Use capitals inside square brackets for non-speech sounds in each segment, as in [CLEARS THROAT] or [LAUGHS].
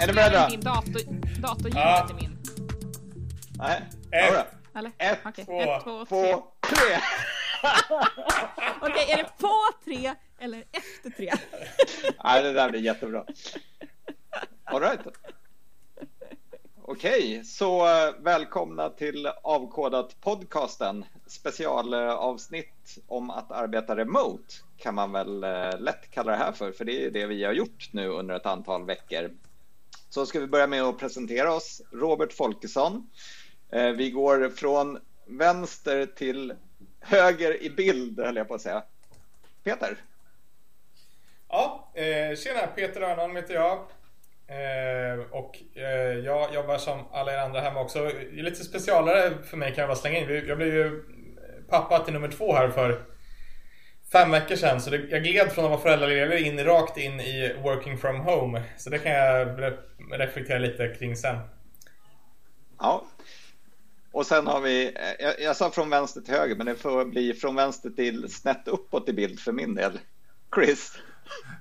jag spelar in din dator, datorljudet Ja. till min. Nej. Ett. Eller? Ett, Okej, två, ett, två, tre. Två, tre. [LAUGHS] Okej, är det på tre eller efter tre? [LAUGHS] Nej, det där blir jättebra. All right. Okej, så eh, välkomna till Avkodat podcasten. Specialavsnitt om att arbeta remote kan man väl eh, lätt kalla det här för, för det är det vi har gjort nu under ett antal veckor. Så ska vi börja med att presentera oss. Robert Folkesson. Eh, vi går från vänster till höger i bild, höll jag på att säga. Peter? Ja, eh, tjena, Peter Örnholm heter jag. Eh, och eh, jag jobbar som alla er andra hemma också. Det är lite specialare för mig kan jag bara slänga in. Jag blev ju pappa till nummer två här för fem veckor sedan. Så det, jag gled från att vara föräldraledig in rakt in i working from home. Så det kan jag re reflektera lite kring sen. Ja. Och sen har vi, jag, jag sa från vänster till höger, men det får bli från vänster till snett uppåt i bild för min del. Chris.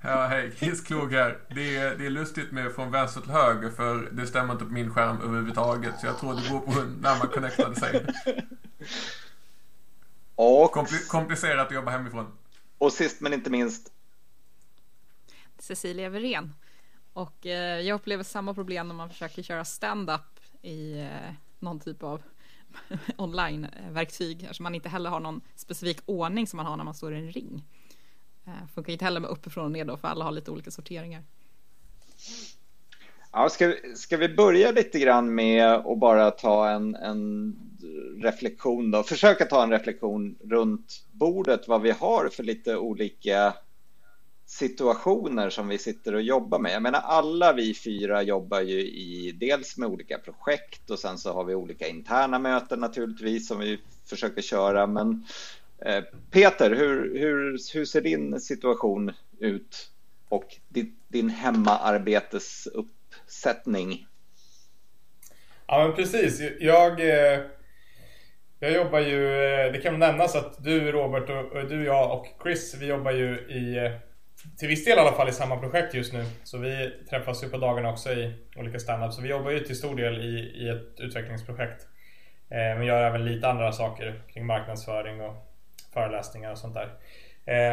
Ja, hej, Chris Klog här. Det är, det är lustigt med från vänster till höger för det stämmer inte på min skärm överhuvudtaget. Så jag tror det beror på när man connectade sig. [LAUGHS] Och, Kompli komplicerat att jobba hemifrån. och sist men inte minst, Cecilia Wirén. Och eh, jag upplever samma problem när man försöker köra stand-up i eh, någon typ av [LAUGHS] online-verktyg. Eftersom man inte heller har någon specifik ordning som man har när man står i en ring. Eh, funkar inte heller med uppifrån och ner då, för alla har lite olika sorteringar ja, ska, vi- ska vi börja lite grann med att bara ta en, en reflektion då? Försöka ta en reflektion runt bordet, vad vi har för lite olika situationer som vi sitter och jobbar med. Jag menar alla vi fyra jobbar ju i dels med olika projekt och sen så har vi olika interna möten naturligtvis som vi försöker köra. Men eh, Peter, hur, hur, hur ser din situation ut och din, din sättning? Ja men precis. Jag, eh, jag jobbar ju, eh, det kan nämnas att du Robert och, och du, jag och Chris, vi jobbar ju i, eh, till viss del i alla fall i samma projekt just nu. Så vi träffas ju på dagarna också i olika standup. Så vi jobbar ju till stor del i, i ett utvecklingsprojekt. Men gör även lite andra saker kring marknadsföring och föreläsningar och sånt där.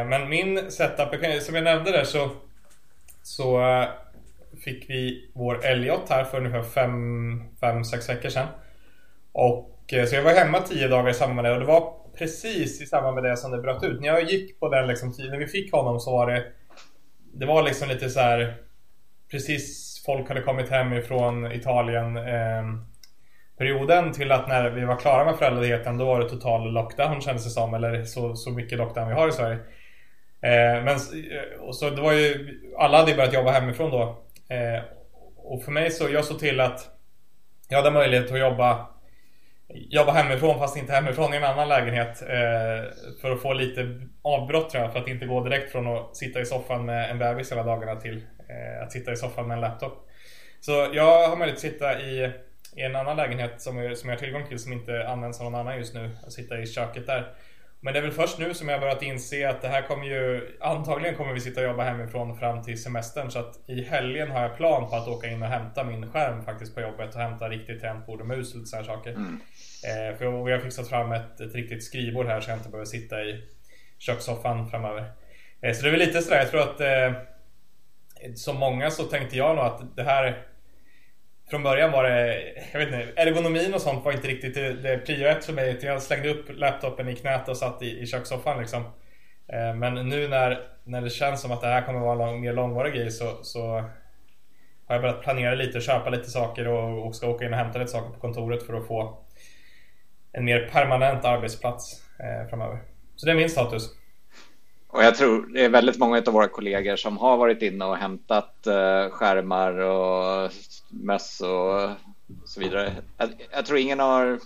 Men min setup, som jag nämnde där så, så fick vi vår Elliot här för ungefär 5-6 veckor sedan. Och, eh, så jag var hemma 10 dagar i samband med det och det var precis i samband med det som det bröt ut. När jag gick på den liksom, tiden, när vi fick honom så var det Det var liksom lite så här Precis folk hade kommit hem ifrån Italien eh, Perioden till att när vi var klara med föräldraledigheten då var det total lockdown kändes det som. Eller så, så mycket lockdown vi har i Sverige. Eh, men eh, och så det var ju Alla hade ju börjat jobba hemifrån då. Eh, och för mig så, jag såg till att Jag hade möjlighet att jobba Jobba hemifrån fast inte hemifrån i en annan lägenhet. Eh, för att få lite avbrott tror jag. För att inte gå direkt från att sitta i soffan med en bebis hela dagarna till eh, att sitta i soffan med en laptop. Så jag har möjlighet att sitta i, i en annan lägenhet som, som jag har tillgång till som inte används av någon annan just nu. Att sitta i köket där. Men det är väl först nu som jag börjat inse att det här kommer ju Antagligen kommer vi sitta och jobba hemifrån fram till semestern så att i helgen har jag plan på att åka in och hämta min skärm faktiskt på jobbet och hämta riktigt tangentbord och mus och lite sådana saker. Eh, för jag- har fixat fram ett, ett riktigt skrivbord här så jag inte behöver sitta i kökssoffan framöver. Eh, så det är väl lite sådär, jag tror att eh, som många så tänkte jag nog att det här från början var det, jag vet inte, ergonomin och sånt var inte riktigt det, det prio ett för mig. Jag slängde upp laptopen i knät och satt i, i kökssoffan liksom. Eh, men nu när, när det känns som att det här kommer vara en lång, mer långvarig grej så, så har jag börjat planera lite, köpa lite saker och, och ska åka in och hämta lite saker på kontoret för att få en mer permanent arbetsplats eh, framöver. Så det är min status. Och jag tror det är väldigt många av våra kollegor som har varit inne och hämtat eh, skärmar och möss och så vidare. Jag, jag tror ingen har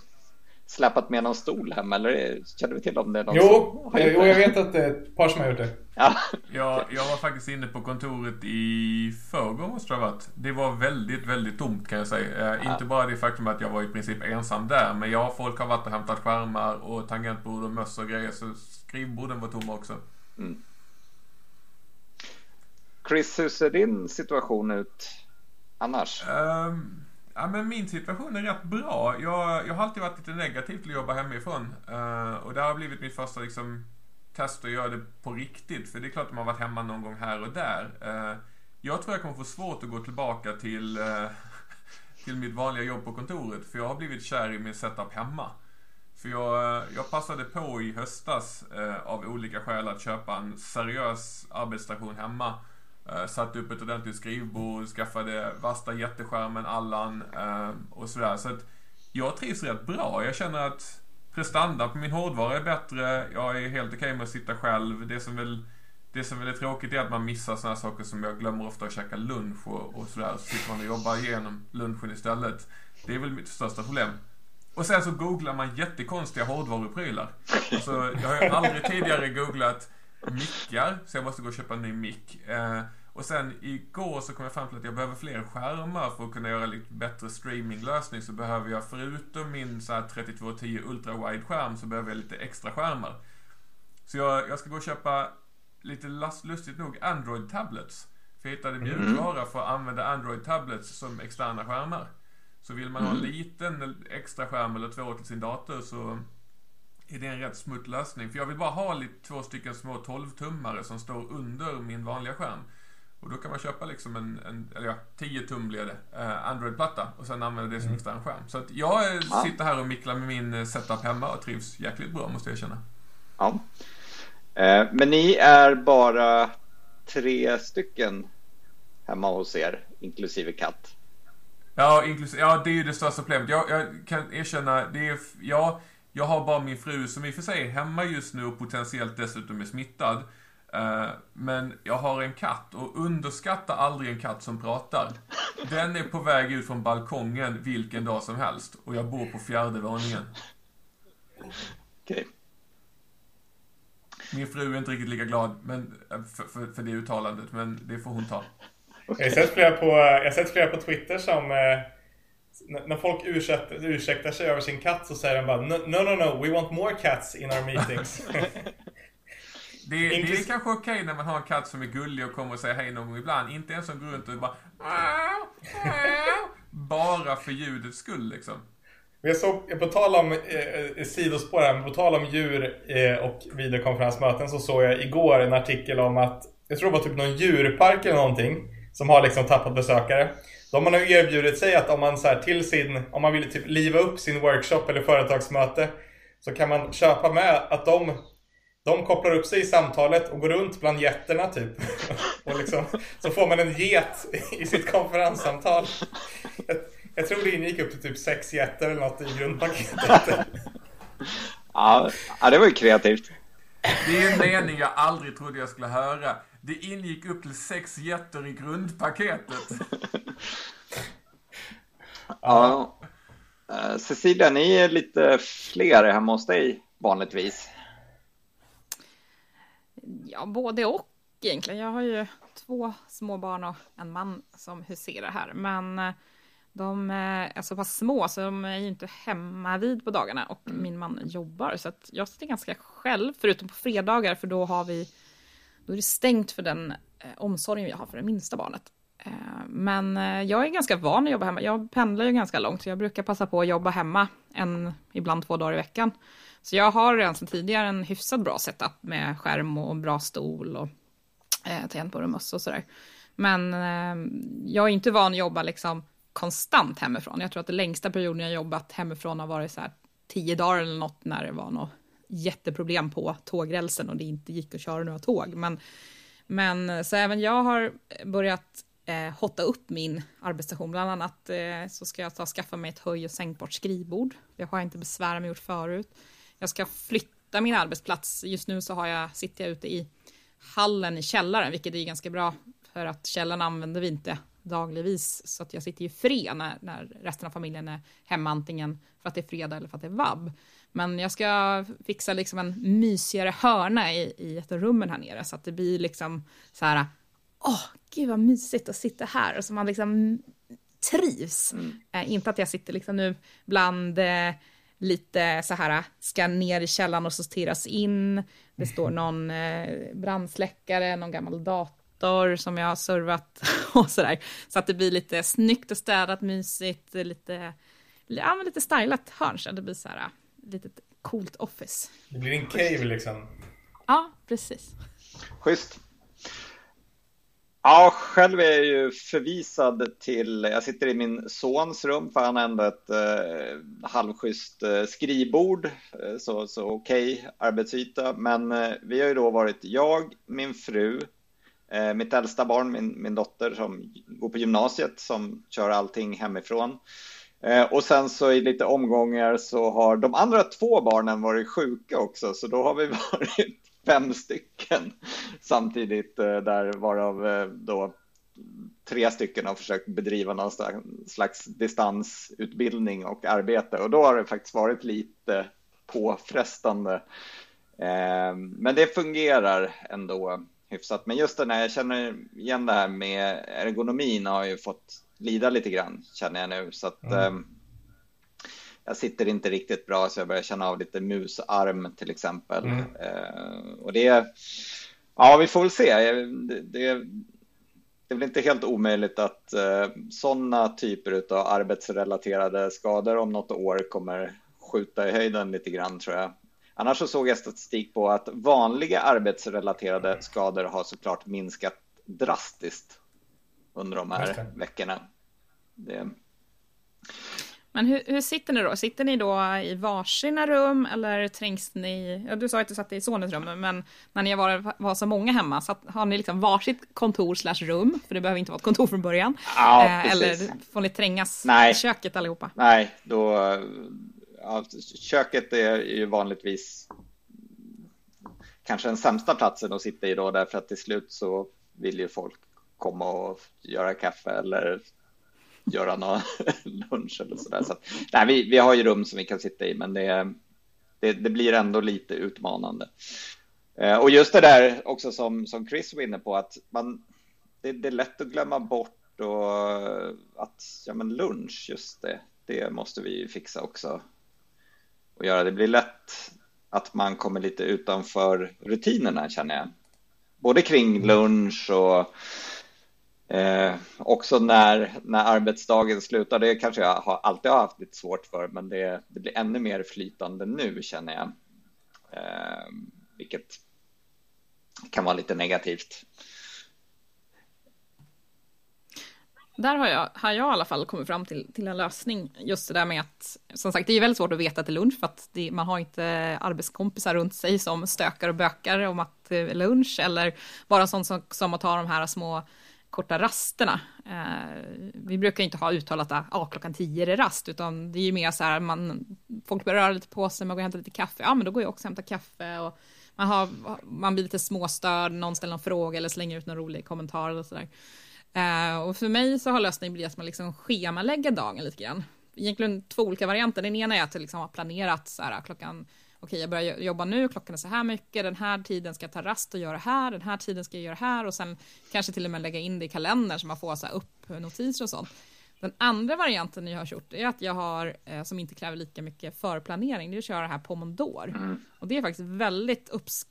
släpat med någon stol hem eller känner vi till om det är någon Jo, som har gjort jo, jag vet att det är ett par som har gjort det. Ja. Jag, jag var faktiskt inne på kontoret i förrgår måste det ha varit. Det var väldigt, väldigt tomt kan jag säga. Eh, Inte bara det faktum att jag var i princip ensam där, men jag folk har varit och hämtat skärmar och tangentbord och möss och grejer, så skrivborden var tomma också. Chris, hur ser din situation ut annars? Um, ja, men min situation är rätt bra. Jag, jag har alltid varit lite negativ till att jobba hemifrån. Uh, och det har blivit mitt första liksom, test att göra det på riktigt. För det är klart att man har varit hemma någon gång här och där. Uh, jag tror jag kommer få svårt att gå tillbaka till, uh, [LAUGHS] till mitt vanliga jobb på kontoret. För jag har blivit kär i min setup hemma. För jag, eh, jag passade på i höstas eh, av olika skäl att köpa en seriös arbetsstation hemma. Eh, satte upp ett ordentligt skrivbord, skaffade värsta jätteskärmen Allan eh, och sådär. Så att jag trivs rätt bra. Jag känner att prestanda på min hårdvara är bättre. Jag är helt okej okay med att sitta själv. Det som väl det som väl är tråkigt är att man missar sådana saker som jag glömmer ofta att käka lunch och, och sådär. Så sitter man och jobbar igenom lunchen istället. Det är väl mitt största problem. Och sen så googlar man jättekonstiga hårdvaruprylar. Alltså, jag har ju aldrig tidigare googlat mickar, så jag måste gå och köpa en ny mick. Eh, och sen igår så kom jag fram till att jag behöver fler skärmar för att kunna göra lite bättre streaminglösning. Så behöver jag förutom min så här 3210 ultra wide skärm så behöver jag lite extra skärmar. Så jag, jag ska gå och köpa lite lustigt nog Android tablets. För jag hittade mjukvara mm. för att använda Android tablets som externa skärmar. Så vill man ha en mm. liten extra skärm eller två till sin dator så är det en rätt smutt lösning. För jag vill bara ha lite, två stycken små 12-tummare som står under min vanliga skärm. Och då kan man köpa liksom en, en eller ja, 10 tum blir det, eh, Android-platta och sen använda det som mm. extern skärm. Så att jag ja. sitter här och micklar med min eh, setup hemma och trivs jäkligt bra måste jag känna. Ja. Eh, men ni är bara tre stycken hemma hos er, inklusive katt? Ja, inklusive, ja, det är ju det största problemet. Jag, jag kan erkänna, det är, ja, jag har bara min fru som i och för sig är hemma just nu och potentiellt dessutom är smittad. Uh, men jag har en katt och underskatta aldrig en katt som pratar. Den är på väg ut från balkongen vilken dag som helst och jag bor på fjärde våningen. Okay. Min fru är inte riktigt lika glad men, eh, för, för, för det uttalandet, men det får hon ta. Jag har sett flera på, jag har sett flera på Twitter som eh, när folk ursäktar, ursäktar sig över sin katt så säger de bara No, no, no, we want more cats in our meetings. det, [LAUGHS] det är kanske okej okay när man har en katt som är gullig och kommer och säger hej någon gång ibland. Inte en som går runt och bara Bara för ljudets skull liksom. Jag såg, på tal om eh, sidospår här, men på tal om djur eh, och videokonferensmöten så såg jag igår en artikel om att jag tror det var typ någon djurpark eller någonting som har liksom tappat besökare. De har nu erbjudit sig att om man så här, till sin, om man vill typ liva upp sin workshop eller företagsmöte så kan man köpa med att de, de kopplar upp sig i samtalet och går runt bland getterna typ. [LAUGHS] och liksom, så får man en get i sitt konferenssamtal. Jag, jag tror det ingick upp till typ sex getter eller något i grundpaketet. ja, det var ju kreativt. Det är en mening jag aldrig trodde jag skulle höra. Det ingick upp till sex jätter i grundpaketet. ja. Uh, Cecilia, ni är lite fler hemma hos dig vanligtvis. Ja, både och egentligen. Jag har ju två små barn och en man som huserar här. Men eh, de är så pass små så de är ju inte hemma vid på dagarna och min man jobbar. Så att jag sitter ganska själv, förutom på fredagar för då har vi då är det stängt för den eh, omsorgen jag har för det minsta barnet. Eh, men eh, jag är ganska van att jobba hemma. Jag pendlar ju ganska långt, så jag brukar passa på att jobba hemma en, ibland två dagar i veckan. Så jag har redan sedan tidigare en hyfsat bra setup med skärm och bra stol och eh, tangentbord och mössa och sådär. Men eh, jag är inte van att jobba liksom konstant hemifrån. Jag tror att den längsta perioden jag jobbat hemifrån har varit så här tio dagar eller något när det var något jätteproblem på tågrälsen och det inte gick att köra några tåg. Men, men så även jag har börjat eh, hotta upp min arbetsstation. Bland annat eh, så ska jag ta skaffa mig ett höj och sänkbart skrivbord. Det har jag inte besvärat mig gjort förut. Jag ska flytta min arbetsplats. Just nu så har jag, sitter jag ute i hallen i källaren, vilket är ganska bra för att källaren använder vi inte dagligvis. Så att jag sitter ju fred när, när resten av familjen är hemma, antingen för att det är fredag eller för att det är vab. Men jag ska fixa liksom en mysigare hörna i, i ett rummen här nere så att det blir liksom så här, åh, oh, gud vad mysigt att sitta här och så man liksom trivs. Mm. Eh, inte att jag sitter liksom nu bland eh, lite så här, ska ner i källaren och sorteras in. Det står [LAUGHS] någon eh, brandsläckare, någon gammal dator dator som jag har servat [LAUGHS] och sådär. Så att det blir lite snyggt och städat, mysigt, lite, ja, men lite stylat hörn. Så det blir så här lite coolt office. Det blir en cave liksom. Ja, precis. Schysst. Ja, själv är jag ju förvisad till, jag sitter i min sons rum för han har ändå ett eh, halvschysst eh, skrivbord, eh, så, så okej okay, arbetsyta. Men eh, vi har ju då varit jag, min fru, eh, mitt äldsta barn, min, min dotter som går på gymnasiet som kör allting hemifrån. Eh, och sen så i lite omgångar så har de andra två barnen varit sjuka också, så då har vi [LAUGHS] varit fem stycken samtidigt eh, där varav eh, då tre stycken har försökt bedriva någon slags distansutbildning och arbete och då har det faktiskt varit lite påfrestande. Men det fungerar ändå hyfsat. Men just det när jag känner igen det här med ergonomin har jag ju fått lida lite grann känner jag nu så att mm jag sitter inte riktigt bra så jag börjar känna av lite musarm till exempel. Mm. Eh, och det, ja vi får väl se. Det, det, det är väl inte helt omöjligt att eh, sådana typer av arbetsrelaterade skador om något år kommer skjuta i höjden lite grann tror jag. Annars så såg jag statistik på att vanliga arbetsrelaterade skador har såklart minskat drastiskt under de här veckorna. Det... Men hur, hur, sitter ni då? Sitter ni då i varsina rum eller trängs ni? Ja, du sa att du satt i sonens rum, men när ni var, var så många hemma, så har ni liksom varsitt kontor slash rum? För det behöver inte vara ett kontor från början. Ja, eh, eller får ni trängas Nej. i köket allihopa? Nej, då... Ja, köket är ju vanligtvis kanske den sämsta platsen att sitta i då, därför att till slut så vill ju folk komma och göra kaffe eller göra någon [LAUGHS] lunch eller sådär. Så nej, vi, vi har ju rum som vi kan sitta i, men det, det, det blir ändå lite utmanande. Eh, och just det där också som, som Chris var inne på, att man, det, det är lätt att glömma bort och eh, att ja, men lunch, just det, det måste vi fixa också och göra. Det blir lätt att man kommer lite utanför rutinerna känner jag. Både kring lunch och Eh, också när, när arbetsdagen slutar, det kanske jag har, alltid har haft lite svårt för, men det, det blir ännu mer flytande nu känner jag. Eh, vilket kan vara lite negativt. Där har jag, har jag i alla fall kommit fram till, till en lösning. Just det där med att, som sagt, det är väldigt svårt att veta till lunch för att det, man har inte arbetskompisar runt sig som stökar och bökar om att det är lunch eller bara sånt som, som att ta de här små korta rasterna. Eh, vi brukar inte ha uttalat att ah, klockan tio är det rast, utan det är ju mer så här, man, folk börjar röra lite på sig, man går och hämtar lite kaffe, ja men då går jag också och hämtar kaffe och man, har, man blir lite småstörd, någon ställer någon fråga eller slänger ut någon rolig kommentar eller sådär. Eh, och för mig så har lösningen blivit att man liksom schemalägger dagen lite grann. Egentligen två olika varianter, den ena är att liksom ha planerat så här klockan okej, jag börjar jobba nu, klockan är så här mycket, den här tiden ska jag ta rast och göra här, den här tiden ska jag göra här och sen kanske till och med lägga in det i kalendern så man får så här upp notiser och sånt. Den andra varianten jag har gjort är att jag har, eh, som inte kräver lika mycket förplanering, det är att köra det här Pomodor. Mm. Och det är faktiskt väldigt uppsk...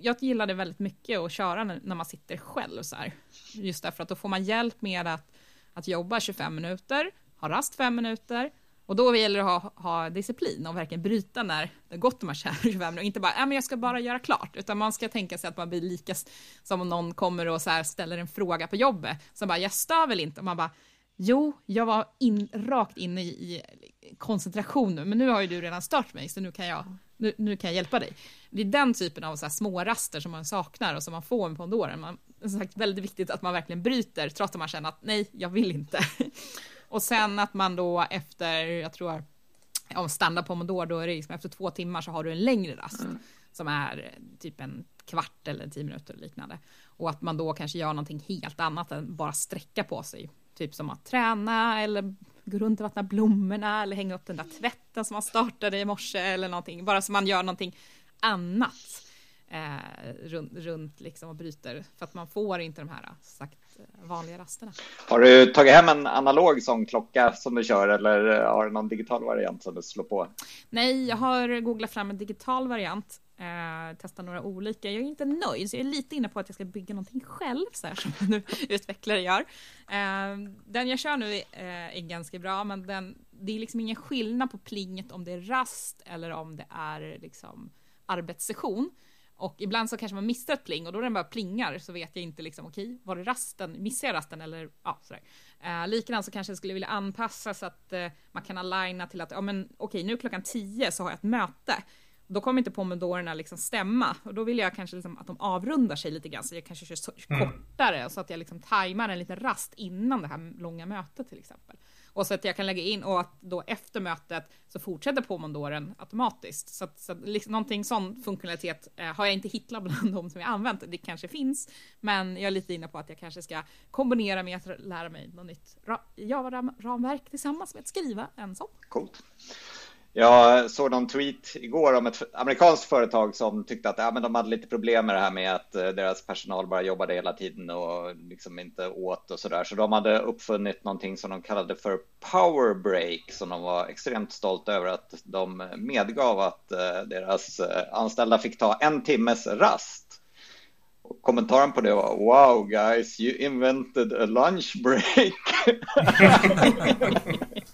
Jag gillar det väldigt mycket att köra när man sitter själv så här. Just därför att då får man hjälp med att, att jobba 25 minuter, ha rast 5 minuter, och då gäller det att ha, ha disciplin och verkligen bryta när det gått de här 25 och inte bara, ja men jag ska bara göra klart, utan man ska tänka sig att man blir lika som om någon kommer och så ställer en fråga på jobbet, som bara, jag stör väl inte, och man bara, jo, jag var in, rakt inne i, i koncentration nu, men nu har ju du redan stört mig, så nu kan jag, nu, nu kan jag hjälpa dig. Det är den typen av så här små raster som man saknar och som man får med Pondoren. Man, som sagt, väldigt viktigt att man verkligen bryter, trots att man känner att nej, jag vill inte. [LAUGHS] Och sen att man då efter, jag tror, om standard pomodoro, då är det liksom efter två timmar så har du en längre rast. Mm. Som är typ en kvart eller tio minuter och liknande. Och att man då kanske gör någonting helt annat än bara sträcka på sig. Typ som att träna eller gå runt och vattna blommorna eller hänga upp den där tvätten som man startade i morse eller någonting. Bara så man gör någonting annat eh, runt, runt liksom och bryter. För att man får inte de här sagt vanliga rasterna. Har du tagit hem en analog sån klocka som du kör eller har du någon digital variant som du slår på? Nej, jag har googlat fram en digital variant. Eh, testa några olika. Jag är inte nöjd, så jag är lite inne på att jag ska bygga någonting själv, så här [LAUGHS] som nu utvecklare gör. Uh, den jag kör nu uh, är ganska bra, men den, det är liksom ingen skillnad på plinget om det är rast eller om det är liksom arbetssession. Och ibland så kanske man missar ett pling och då den bara plingar så vet jag inte liksom okej, okay, var det rasten, missar jag rasten eller ja, sådär. Eh, likadant så kanske jag skulle vilja anpassa så att eh, man kan aligna till att ja men okej, okay, nu klockan 10 så har jag ett möte. Då kommer inte pomodorerna liksom stämma och då vill jag kanske liksom att de avrundar sig lite grann så jag kanske kör så, mm. kortare så att jag liksom tajmar en liten rast innan det här långa mötet till exempel. Och så att jag kan lägga in och att då efter mötet så fortsätter pomodoren automatiskt. Så att, så att liksom, någonting sån funktionalitet eh, har jag inte hittat bland de som jag använt. Det kanske finns, men jag är lite inne på att jag kanske ska kombinera med att lära mig något nytt Java-ramverk tillsammans med att skriva en sån. Coolt. Jag såg någon tweet igår om ett amerikanskt företag som tyckte att ja, men de hade lite problem med det här med att eh, deras personal bara jobbade hela tiden och liksom inte åt och så där. Så de hade uppfunnit någonting som de kallade för power break som de var extremt stolta över att de medgav att eh, deras eh, anställda fick ta en timmes rast. Och kommentaren på det var Wow guys, you invented a lunch break. [LAUGHS] [LAUGHS]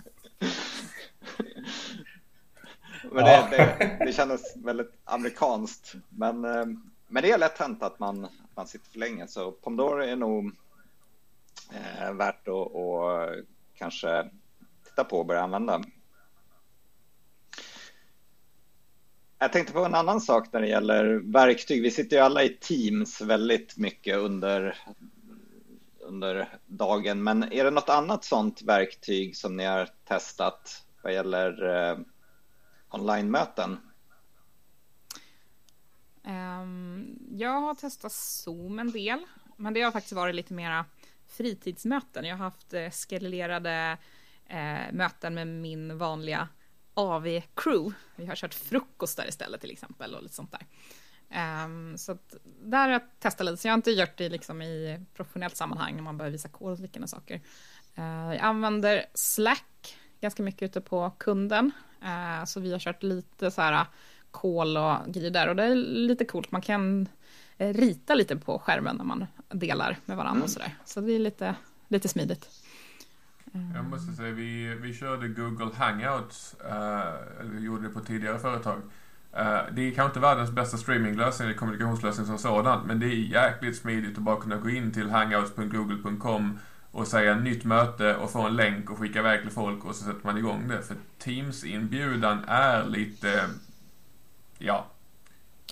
Men det, det, det kändes väldigt amerikanskt. Men, eh, men det är lätt hänt att man, man sitter för länge. Så Pomodoro är nog eh, värt att och kanske titta på och börja använda. Jag tänkte på en annan sak när det gäller verktyg. Vi sitter ju alla i Teams väldigt mycket under, under dagen. Men är det något annat sånt verktyg som ni har testat vad gäller eh, online-möten? Ehm, jag har testat Zoom en del, men det har faktiskt varit lite mera fritidsmöten. Jag har haft eh, skelerade eh, möten med min vanliga AV-crew. Vi har kört frukost där istället till exempel och lite sånt där. Um, så att där har jag testat lite, så jag har inte gjort det liksom i professionellt sammanhang när man börjar visa kod och liknande saker. Uh, jag använder Slack ganska mycket ute på kunden. Eh, så vi har kört lite så här kol och grejer där och det är lite coolt. Man kan eh, rita lite på skärmen när man delar med varandra mm. och sådär. Så det är lite, lite smidigt. Jag måste säga, vi, vi körde Google Hangouts, uh, vi gjorde det på tidigare företag. Det är kanske inte världens bästa streaminglösning eller kommunikationslösning som sådan, men det är jäkligt smidigt att bara kunna gå in till hangouts.google.com och säga nytt möte och få en länk och skicka iväg till folk och så sätter man igång det. För Teams-inbjudan är lite, ja,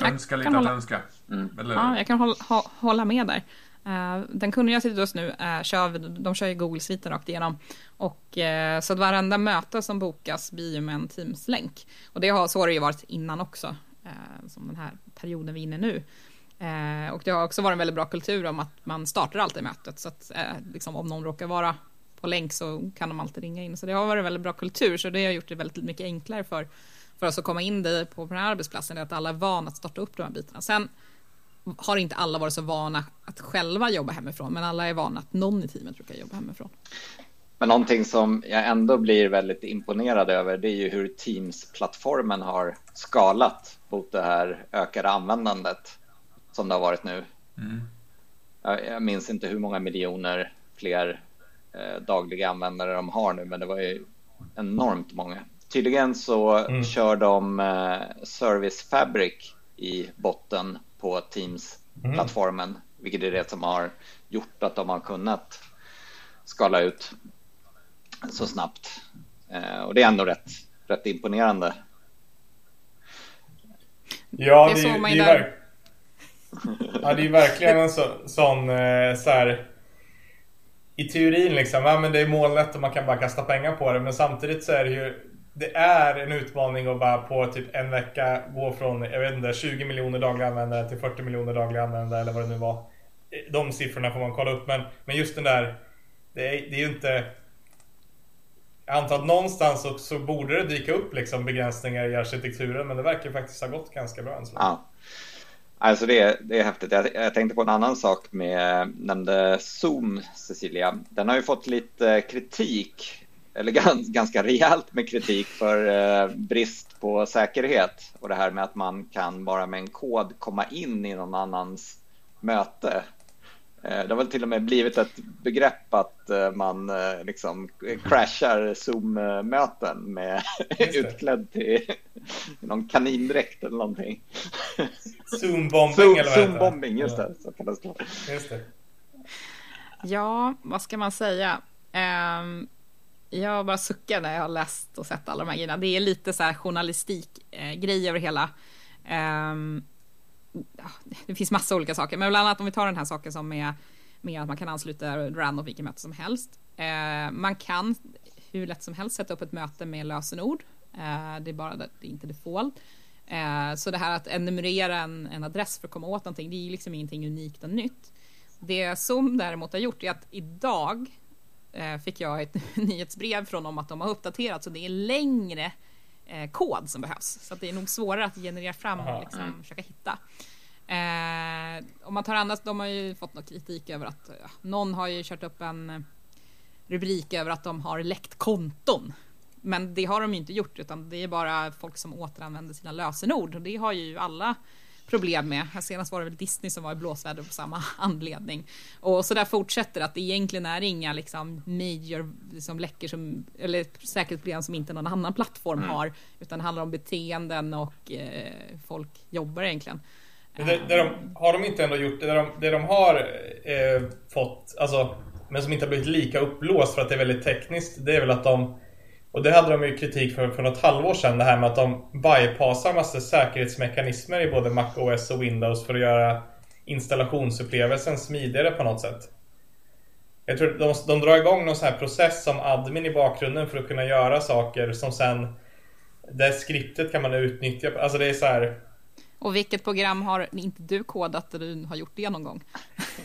önska lite att önska. Mm. Ja, jag kan hålla, hålla med där. Uh, den kunden jag sitter hos nu, uh, kör, de kör ju Google-sviten rakt igenom. Och, uh, så att varenda möte som bokas blir ju med en Teams-länk. Och det har, så har det ju varit innan också, som den här perioden vi är inne nu. Eh, och det har också varit en väldigt bra kultur om att man startar alltid mötet. Så att eh, liksom, om någon råkar vara på länk så kan de alltid ringa in. Så det har varit en väldigt bra kultur. Så det har gjort det väldigt mycket enklare för, för oss att komma in det på den här arbetsplatsen. Att alla är vana att starta upp de här bitarna. Sen har inte alla varit så vana att själva jobba hemifrån. Men alla är vana att någon i teamet brukar jobba hemifrån. Men någonting som jag ändå blir väldigt imponerad över det är ju hur Teams-plattformen har skalat mot det här ökade användandet som det har varit nu. Mm. Jag, jag, minns inte hur många miljoner fler eh, dagliga användare de har nu, men det var ju enormt många. Tydligen så mm. kör de eh, Service Fabric i botten på Teams-plattformen, mm. vilket är det som har gjort att de har kunnat skala ut så snabbt. Eh, och det är ändå rätt, rätt imponerande. Ja, det, det, det är, Ja, det är verkligen en så, sån eh, så här, I teorin liksom, ja men det är molnet och man kan bara kasta pengar på det. Men samtidigt så är det ju det är en utmaning att bara på typ en vecka gå från jag vet inte, 20 miljoner dagliga användare till 40 miljoner dagliga användare eller vad det nu var. De siffrorna får man kolla upp men, men just den där det är, det är ju inte jag antar att någonstans så, så borde det dyka upp liksom begränsningar i arkitekturen men det verkar faktiskt ha gått ganska bra än så ja. Alltså det, det är häftigt. Jag, jag, tänkte på en annan sak med, nämnde Zoom, Cecilia. Den har ju fått lite kritik eller [LAUGHS] ganska rejält med kritik för eh, brist på säkerhet och det här med att man kan bara med en kod komma in i någon annans möte. Eh, det har väl till och med blivit ett begrepp att eh, man liksom crashar Zoom-möten med [LAUGHS] utklädd till [LAUGHS] någon kanindräkt eller någonting. [LAUGHS] Zoom-bombing Zoom, eller vad Zoom-bombing, just det. Så kallas det. Just det. Ja, vad ska man säga? Um, jag bara suckar när jag har läst och sett alla de här grejerna. Det är lite så här journalistik-grej eh, över hela. Um, det finns massa olika saker, men bland annat om vi tar den här saken som är med att man kan ansluta random vilket möte som helst. Eh, man kan hur lätt som helst sätta upp ett möte med lösenord. Eh, det är bara det, det är inte default. Eh, så det här att enumerera en, en adress för att komma åt någonting, det är ju liksom ingenting unikt och nytt. Det Zoom däremot har gjort är att idag Eh, fick jag ett [LAUGHS] nyhetsbrev från dem att de har uppdaterat så det är längre eh, kod som behövs. Så det är nog svårare att generera fram och liksom, mm. försöka hitta. Eh, om man tar annat, de har ju fått någon kritik över att ja, någon har ju kört upp en rubrik över att de har läckt konton. Men det har de ju inte gjort utan det är bara folk som återanvänder sina lösenord och det har ju alla problem med. Senast var det väl Disney som var i blåsväder på samma [LAUGHS] anledning. Och så där fortsätter att det egentligen är inga liksom major liksom läckor som, eller säkerhetsproblem som inte någon annan plattform mm. har, utan det handlar om beteenden och eh, folk jobbar egentligen. Det, det de, har de inte ändå gjort, det de, det de har eh, fått, alltså, men som inte har blivit lika upplåst för att det är väldigt tekniskt, det är väl att de och det hade de ju kritik för för något halvår sedan, det här med att de bypassar massa säkerhetsmekanismer i både MacOS och Windows för att göra installationsupplevelsen smidigare på något sätt. Jag tror de, de drar igång någon sån här process som admin i bakgrunden för att kunna göra saker som sen det skriptet kan man utnyttja. Alltså det är så här, och vilket program har inte du kodat där du har gjort det någon gång? [LAUGHS]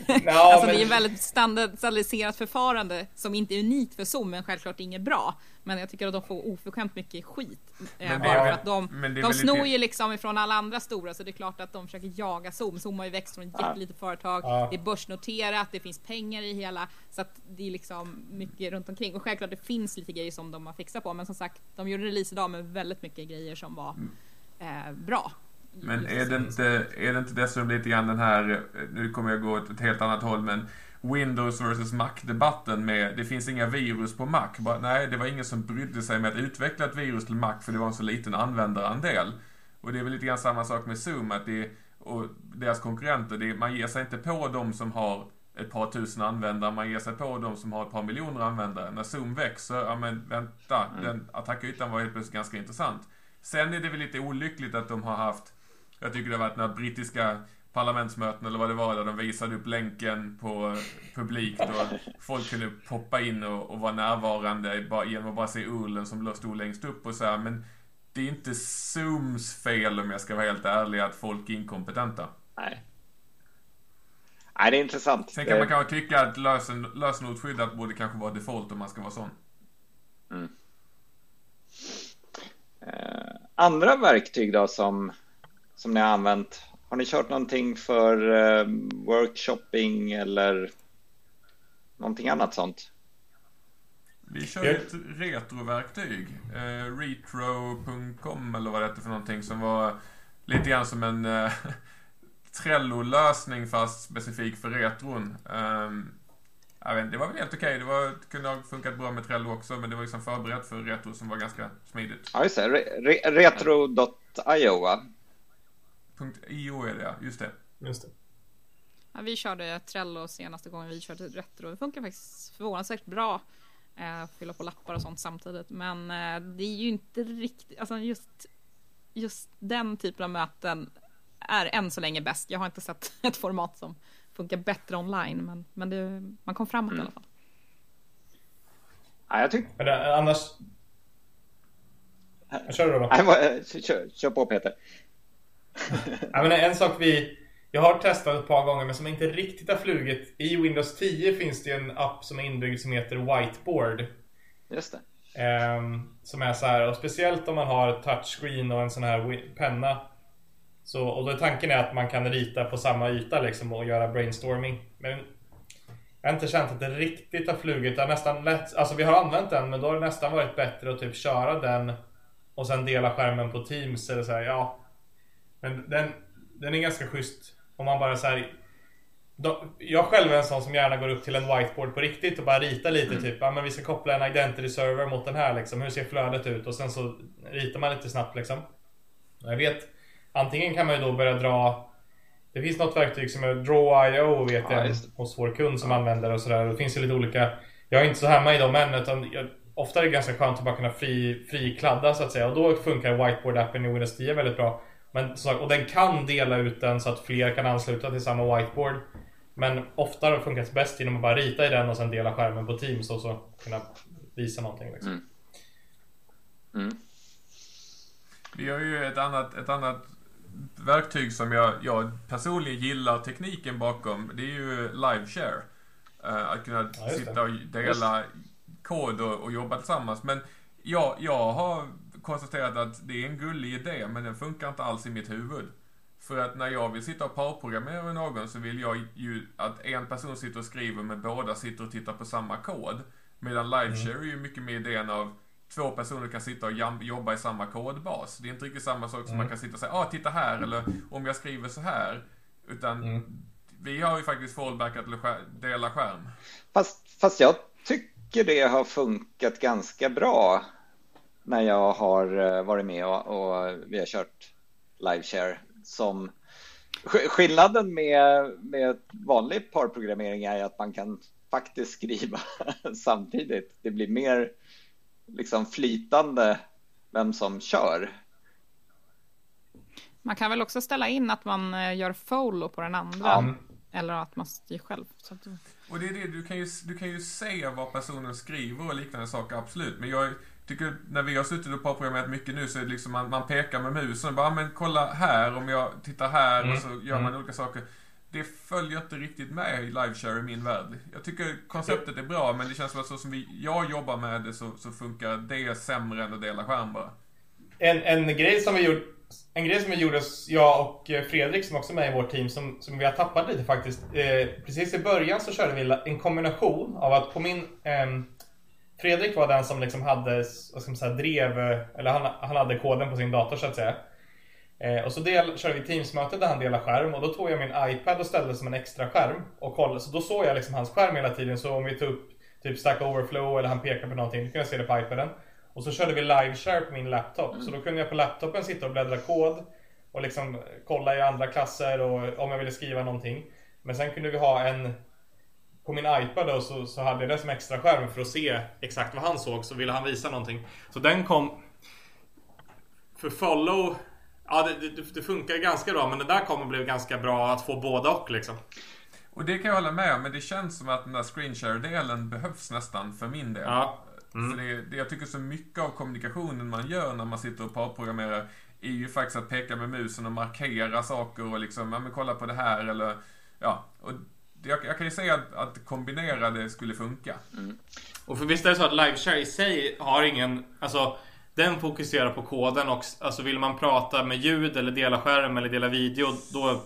No, alltså men... det är ett väldigt standardiserat förfarande som inte är unikt för Zoom, men självklart inget bra. Men jag tycker att de får oförskämt mycket skit. Eh, men bara för att de, de snor lite... ju liksom ifrån alla andra stora, så det är klart att de försöker jaga Zoom. Zoom har ju växt från ett jättelitet företag, ja. det är börsnoterat, det finns pengar i hela, så att det är liksom mycket runt omkring. Och självklart, det finns lite grejer som de har fixat på, men som sagt, de gjorde release idag med väldigt mycket grejer som var mm. eh, bra. Men är det, inte, är det inte dessutom lite grann den här, nu kommer jag gå åt ett helt annat håll, men Windows vs Mac-debatten med det finns inga virus på Mac. Bara, nej, det var ingen som brydde sig med att utveckla ett virus till Mac för det var en så liten användarandel. Och det är väl lite grann samma sak med Zoom, att det, och deras konkurrenter, det, man ger sig inte på de som har ett par tusen användare, man ger sig på de som har ett par miljoner användare. När Zoom växer, ja men vänta, mm. den attackytan var helt plötsligt ganska intressant. Sen är det väl lite olyckligt att de har haft jag tycker det har varit några brittiska parlamentsmöten eller vad det var där de visade upp länken på publikt och folk kunde poppa in och, och vara närvarande bara, genom att bara se urlen som stod längst upp och så här. Men det är inte Zooms fel om jag ska vara helt ärlig att folk är inkompetenta. Nej. Nej, det är intressant. Sen kan man kanske tycka att lösen, lösenordsskyddat borde kanske vara default om man ska vara sån. Mm. Eh, andra verktyg då som som ni har använt? Har ni kört någonting för eh, workshopping eller någonting annat sånt? Vi kör yeah. ett retroverktyg. Eh, retro.com eller vad det heter för någonting som var lite grann som en eh, [LAUGHS] Trello-lösning fast specifik för retron. Um, jag vet, det var väl helt okej. Okay. Det var, kunde ha funkat bra med Trello också, men det var liksom förberett för retro som var ganska smidigt. Ja, just det. Re re retro.io, va? .io är det, just det. Just det. Ja, vi körde Trello senaste gången vi körde Retro. Det funkar faktiskt förvånansvärt bra. Eh, fylla på lappar och sånt samtidigt. Men eh, det är ju inte riktigt, alltså just, just den typen av möten är än så länge bäst. Jag har inte sett [LAUGHS] ett format som funkar bättre online, men, men det, man kom framåt mm. i alla fall. Ja, jag tycker... Det, annars... Kör du då? Nej, kör, kör på Peter [LAUGHS] ja, men en sak vi... Jag har testat ett par gånger men som inte riktigt har flugit. I Windows 10 finns det en app som är inbyggd som heter Whiteboard. Just det. Um, som är så här, och speciellt om man har touchscreen och en sån här penna. Så, och då är tanken är att man kan rita på samma yta liksom och göra brainstorming. Men jag har inte känt att det riktigt har flugit. Det har nästan lätt, alltså vi har använt den men då har det nästan varit bättre att typ köra den och sen dela skärmen på Teams eller så här, ja. Men den, den är ganska schysst om man bara så här, då, jag själv är en sån som gärna går upp till en whiteboard på riktigt och bara ritar lite mm. typ, ja men vi ska koppla en identity server mot den här liksom. Hur ser flödet ut? Och sen så ritar man lite snabbt liksom. Jag vet, antingen kan man ju då börja dra det finns något verktyg som är Draw.io vet ja, jag hos vår kund som ja. använder och sådär. Det finns ju lite olika. Jag är inte så hemma i dem än utan jag, ofta är det ganska skönt att bara kunna fri, frikladda så att säga. Och då funkar Whiteboard-appen i Windows 10 väldigt bra. Men, och den kan dela ut den så att fler kan ansluta till samma whiteboard. Men ofta har det funkat bäst genom att bara rita i den och sen dela skärmen på Teams och så kunna visa någonting. Liksom. Mm. Mm. Vi har ju ett annat, ett annat verktyg som jag, jag personligen gillar tekniken bakom. Det är ju LiveShare. Uh, att kunna ja, sitta och dela just. kod och, och, jobba tillsammans. Men jag, jag har konstaterat att det är en gullig idé, men den funkar inte alls i mitt huvud. För att när jag vill sitta och parprogrammera med någon så vill jag ju att en person sitter och skriver men båda sitter och tittar på samma kod. Medan LiveShare mm. är ju mycket mer idén av två personer kan sitta och jobba i samma kodbas. Det är inte riktigt samma sak som mm. man kan sitta och säga, ah titta här, eller om jag skriver så här. Utan mm. vi har ju faktiskt fallback att dela skärm. Fast, fast jag tycker det har funkat ganska bra när jag har eh, varit med och, och vi har kört liveshare som skillnaden med, med vanlig parprogrammering är att man kan faktiskt skriva [LAUGHS] samtidigt. Det blir mer liksom flytande vem som kör. Man kan väl också ställa in att man eh, gör follow på den andra. Ja. Eller att man styr själv. Du... Och det är det, du kan, ju, du kan ju se vad personen skriver och liknande saker, absolut. Men jag tycker, när vi har suttit och programmerat mycket nu så är det liksom man, man pekar med musen och bara, men kolla här, om jag tittar här mm. och så gör man mm. olika saker det följer inte riktigt med i liveshare i min värld. Jag tycker konceptet är bra, men det känns som att så som vi, jag jobbar med det så, så funkar det sämre än att dela skärm bara. En, en grej som vi gjorde en grej som vi gjorde, jag och Fredrik som också är med i vårt team, som, som vi har tappat lite faktiskt. Eh, precis i början så körde vi en kombination av att på min... Eh, Fredrik var den som liksom hade, vad ska man säga, drev, eller han, han hade koden på sin dator så att säga. Eh, och så del, körde vi Teams-möte där han delade skärm och då tog jag min iPad och ställde som en extra skärm och kollade. Så då såg jag liksom hans skärm hela tiden. Så om vi tog upp typ Stack Overflow eller han pekade på någonting, då kunde jag se det på iPaden. Och så körde vi live-share på min laptop. Mm. Så då kunde jag på laptopen sitta och bläddra kod och liksom kolla i andra klasser och om jag ville skriva någonting. Men sen kunde vi ha en på min iPad då så, så hade jag det som extra skärm för att se exakt vad han såg. Så ville han visa någonting. Så den kom... För follow Ja, det, det, det, funkar ganska bra, men det där kommer bli ganska bra att få båda och liksom. Och det kan jag hålla med om, men det känns som att den där screenshare-delen behövs nästan för min del. Ja. Mm. För det, det, jag tycker så mycket av kommunikationen man gör när man sitter och parprogrammerar är ju faktiskt att peka med musen och markera saker och liksom, ja men kolla på det här eller, ja. Och jag, jag kan ju säga att, att kombinera det skulle funka. Mm. Och för visst är det så att liveshare i sig har ingen, alltså den fokuserar på koden och alltså vill man prata med ljud eller dela skärm eller dela video då,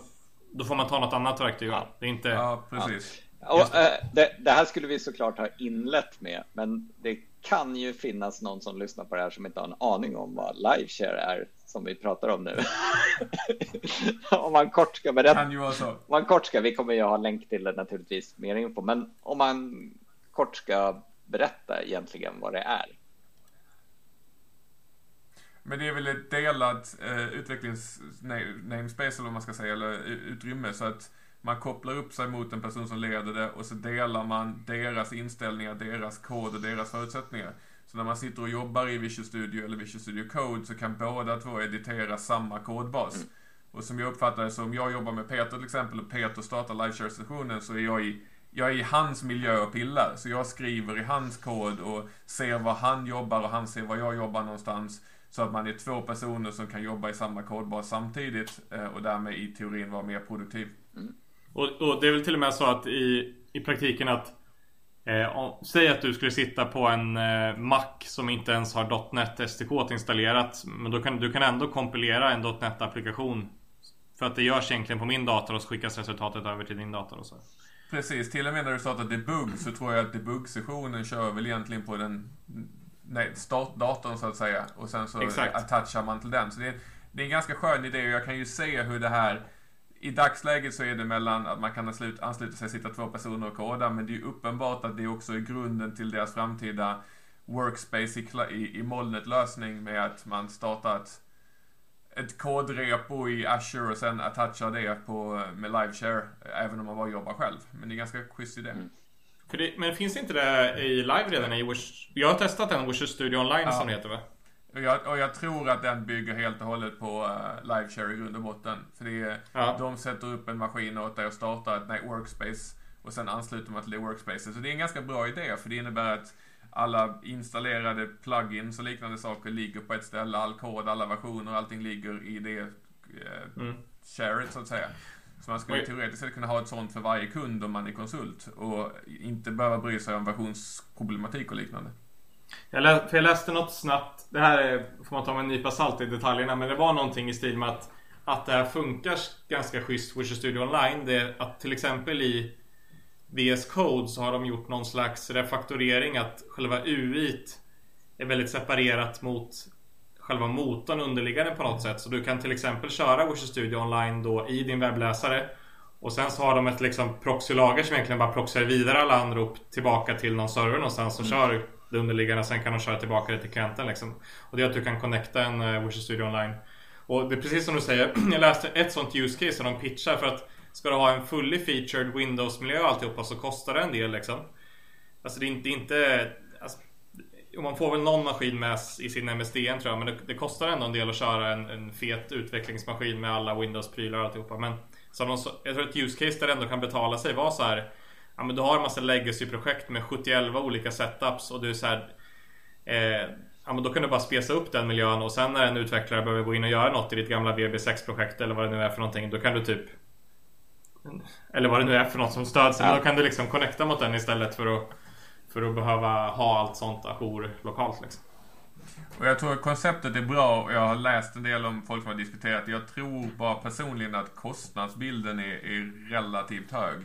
då får man ta något annat verktyg. Ja. Det är inte... Ja, precis. Ja. Och, äh, det, det, här skulle vi såklart ha inlett med, men det kan ju finnas någon som lyssnar på det här som inte har en aning om vad liveshare är som vi pratar om nu. [LAUGHS] om man kort ska berätta. Kan man kort ska, vi kommer ju ha länk till det naturligtvis, mer info, men om man kort ska berätta egentligen vad det är. Men det är väl ett delat eh, utvecklings-namespace eller vad man ska säga, eller utrymme. Så att man kopplar upp sig mot en person som leder det och så delar man deras inställningar, deras kod och deras förutsättningar. Så när man sitter och jobbar i Visual Studio eller Visual Studio Code så kan båda två editera samma kodbas. Mm. Och som jag uppfattar det, så om jag jobbar med Peter till exempel och Peter startar liveshare-sessionen så är jag i jag är i hans miljö och pillar. Så jag skriver i hans kod och ser var han jobbar och han ser var jag jobbar någonstans. Så att man är två personer som kan jobba i samma kodbas samtidigt eh, och därmed i teorin vara mer produktiv. Mm. Och, och, det är väl till och med så att i, i praktiken att eh, om, Säg att du skulle sitta på en eh, Mac som inte ens har .NET STK installerat. Men då kan du kan ändå kompilera en .NET applikation. För att det görs egentligen på min dator och så skickas resultatet över till din dator och så. Precis, till och med när du startar debug så tror jag att debug-sessionen kör väl egentligen på den nej, startdatorn så att säga. Och sen så Exakt. attachar man till den. Så det är, det är en ganska skön idé och jag kan ju se hur det här i dagsläget så är det mellan att man kan ansluta, ansluta sig, sitta två personer och koda, men det är uppenbart att det också är grunden till deras framtida workspace i, i, i molnet-lösning med att man startar ett, ett kodrepo i Azure och sen attachar det på, med LiveShare, även om man bara jobbar själv. Men det är ganska schysst idé. Det, men finns inte det i live redan i Wish? Jag har testat den, Visual Studio Online Ja. som det heter va? Och jag, och jag tror att den bygger helt och hållet på uh, LiveShare i grund och botten. För det är, Ja. de sätter upp en maskin åt dig och startar ett nej, workspace och sen ansluter man till det workspacet. Så det är en ganga bra idé för det innebär att alla installerade plugins och liknande saker ligger på ett ställe. All kod, alla versioner, allting ligger i det eh, Mm. sharet så att säga. Så man skulle Oj. teoretiskt sett kunna ha ett sånt för varje kund om man är konsult och inte behöva bry sig om versionsproblematik och liknande. Jag, lä- jag läste något snabbt. Det här är, får man ta med en nypa salt i detaljerna. Men det var någonting i stil med att, att det här funkar ganska schysst Visual Studio Online. Det är att till exempel i VS Code så har de gjort någon slags refaktorering. Att själva UI är väldigt separerat mot själva motorn underliggande på något sätt. Så du kan till exempel köra Visual Studio Online då i din webbläsare. Och sen så har de ett liksom proxylager som egentligen bara proxyar vidare alla anrop tillbaka till någon server någonstans och kör det underliggande. Sen kan de köra tillbaka det till klienten liksom. Och det är att du kan connecta en eh, uh, Visual Studio Online. Och det är precis som du säger. [CLEARS THROAT] Jag läste ett sånt use case som de pitchar för att ska du ha en fully featured Windows-miljö och alltihopa så kostar det en del liksom. Alltså det är inte, inte alltså, och man får väl någon maskin med i sin MSDN tror jag, men det, det kostar ändå en del att köra en, en fet utvecklingsmaskin med alla Windows-prylar och alltihopa. Men som de, jag tror ett use case där det ändå kan betala sig var så här. Ja men du har en massa legacy-projekt med 71 olika setups och du är så här. Eh, ja men då kan du bara spesa upp den miljön och sen när en utvecklare behöver gå in och göra något i ditt gamla VB6-projekt eller vad det nu är för någonting. Då kan du typ eller vad det nu är för något som stöds. Ja. då kan du liksom connecta mot den istället för att för att behöva ha allt sånt ajour lokalt liksom. Och jag tror att konceptet är bra och jag har läst en del om folk som har diskuterat. Jag tror bara personligen att kostnadsbilden är, är relativt hög.